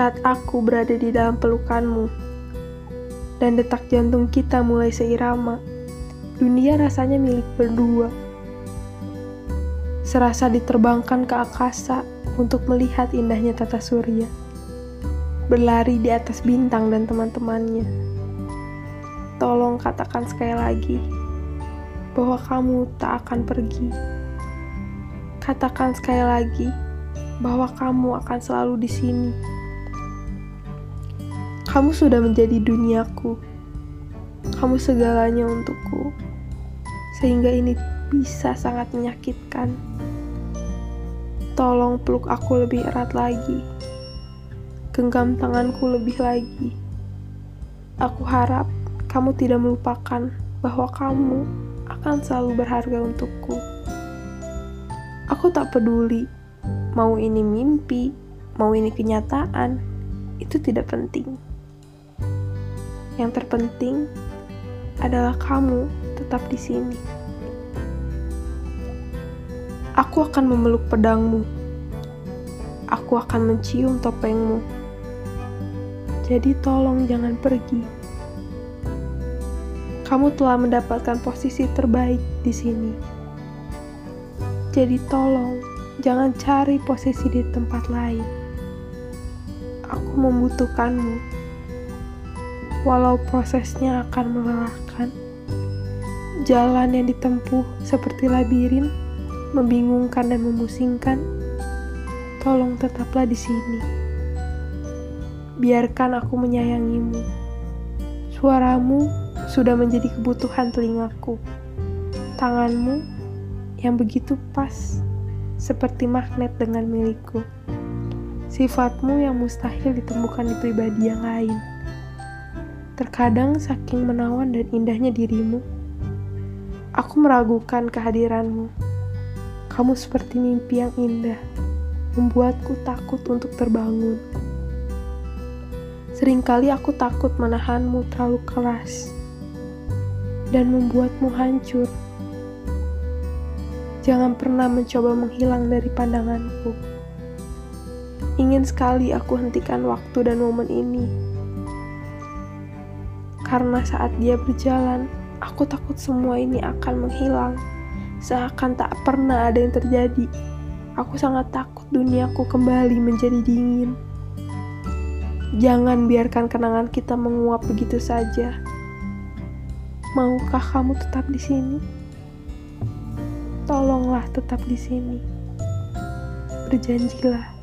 saat aku berada di dalam pelukanmu dan detak jantung kita mulai seirama, dunia rasanya milik berdua. Serasa diterbangkan ke akasa untuk melihat indahnya tata surya. Berlari di atas bintang dan teman-temannya. Tolong katakan sekali lagi bahwa kamu tak akan pergi. Katakan sekali lagi bahwa kamu akan selalu di sini. Kamu sudah menjadi duniaku. Kamu segalanya untukku. Sehingga ini bisa sangat menyakitkan. Tolong peluk aku lebih erat lagi. Genggam tanganku lebih lagi. Aku harap kamu tidak melupakan bahwa kamu akan selalu berharga untukku. Aku tak peduli mau ini mimpi, mau ini kenyataan, itu tidak penting. Yang terpenting adalah kamu tetap di sini. Aku akan memeluk pedangmu. Aku akan mencium topengmu. Jadi tolong jangan pergi. Kamu telah mendapatkan posisi terbaik di sini. Jadi tolong jangan cari posisi di tempat lain. Aku membutuhkanmu walau prosesnya akan melelahkan. Jalan yang ditempuh seperti labirin, membingungkan dan memusingkan. Tolong tetaplah di sini. Biarkan aku menyayangimu. Suaramu sudah menjadi kebutuhan telingaku. Tanganmu yang begitu pas, seperti magnet dengan milikku. Sifatmu yang mustahil ditemukan di pribadi yang lain. Terkadang saking menawan dan indahnya dirimu, aku meragukan kehadiranmu. Kamu seperti mimpi yang indah, membuatku takut untuk terbangun. Seringkali aku takut menahanmu terlalu keras dan membuatmu hancur. Jangan pernah mencoba menghilang dari pandanganku. Ingin sekali aku hentikan waktu dan momen ini karena saat dia berjalan, aku takut semua ini akan menghilang, seakan tak pernah ada yang terjadi. Aku sangat takut duniaku kembali menjadi dingin. Jangan biarkan kenangan kita menguap begitu saja. Maukah kamu tetap di sini? Tolonglah tetap di sini. Berjanjilah.